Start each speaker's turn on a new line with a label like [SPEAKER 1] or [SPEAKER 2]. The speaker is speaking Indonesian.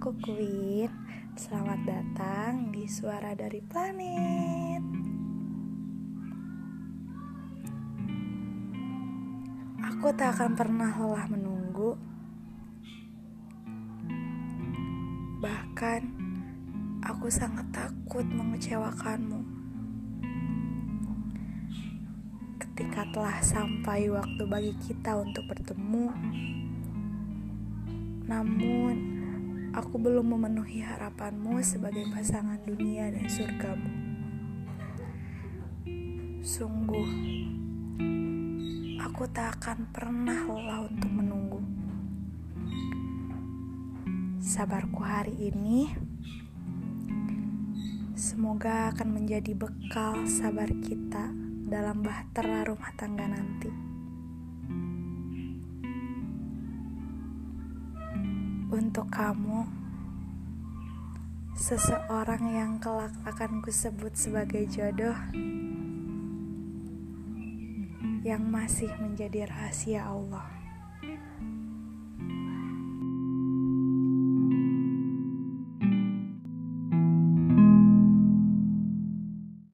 [SPEAKER 1] Queen, selamat datang di Suara dari Planet. Aku tak akan pernah lelah menunggu, bahkan aku sangat takut mengecewakanmu. Ketika telah sampai waktu bagi kita untuk bertemu, namun aku belum memenuhi harapanmu sebagai pasangan dunia dan surgamu. Sungguh, aku tak akan pernah lelah untuk menunggu. Sabarku hari ini semoga akan menjadi bekal sabar kita dalam bahtera rumah tangga nanti. Untuk kamu, seseorang yang kelak akan kusebut sebagai jodoh yang masih menjadi rahasia Allah.